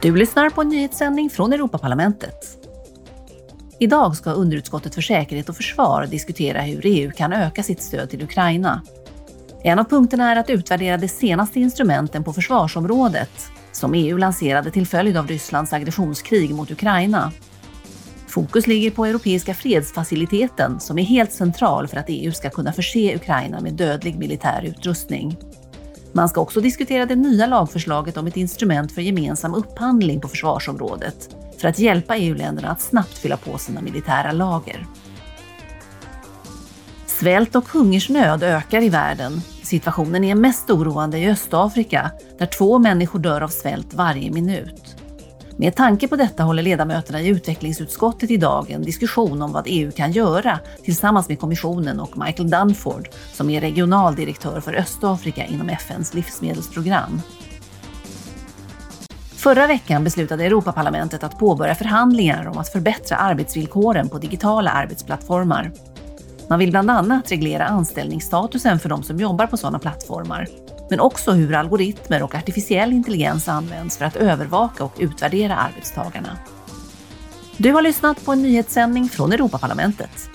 Du lyssnar på en nyhetssändning från Europaparlamentet. Idag ska underutskottet för säkerhet och försvar diskutera hur EU kan öka sitt stöd till Ukraina. En av punkterna är att utvärdera de senaste instrumenten på försvarsområdet som EU lanserade till följd av Rysslands aggressionskrig mot Ukraina. Fokus ligger på Europeiska fredsfaciliteten som är helt central för att EU ska kunna förse Ukraina med dödlig militär utrustning. Man ska också diskutera det nya lagförslaget om ett instrument för gemensam upphandling på försvarsområdet för att hjälpa EU-länderna att snabbt fylla på sina militära lager. Svält och hungersnöd ökar i världen. Situationen är mest oroande i Östafrika där två människor dör av svält varje minut. Med tanke på detta håller ledamöterna i utvecklingsutskottet idag en diskussion om vad EU kan göra tillsammans med kommissionen och Michael Dunford som är regionaldirektör för Östafrika inom FNs livsmedelsprogram. Förra veckan beslutade Europaparlamentet att påbörja förhandlingar om att förbättra arbetsvillkoren på digitala arbetsplattformar. Man vill bland annat reglera anställningsstatusen för de som jobbar på sådana plattformar, men också hur algoritmer och artificiell intelligens används för att övervaka och utvärdera arbetstagarna. Du har lyssnat på en nyhetssändning från Europaparlamentet.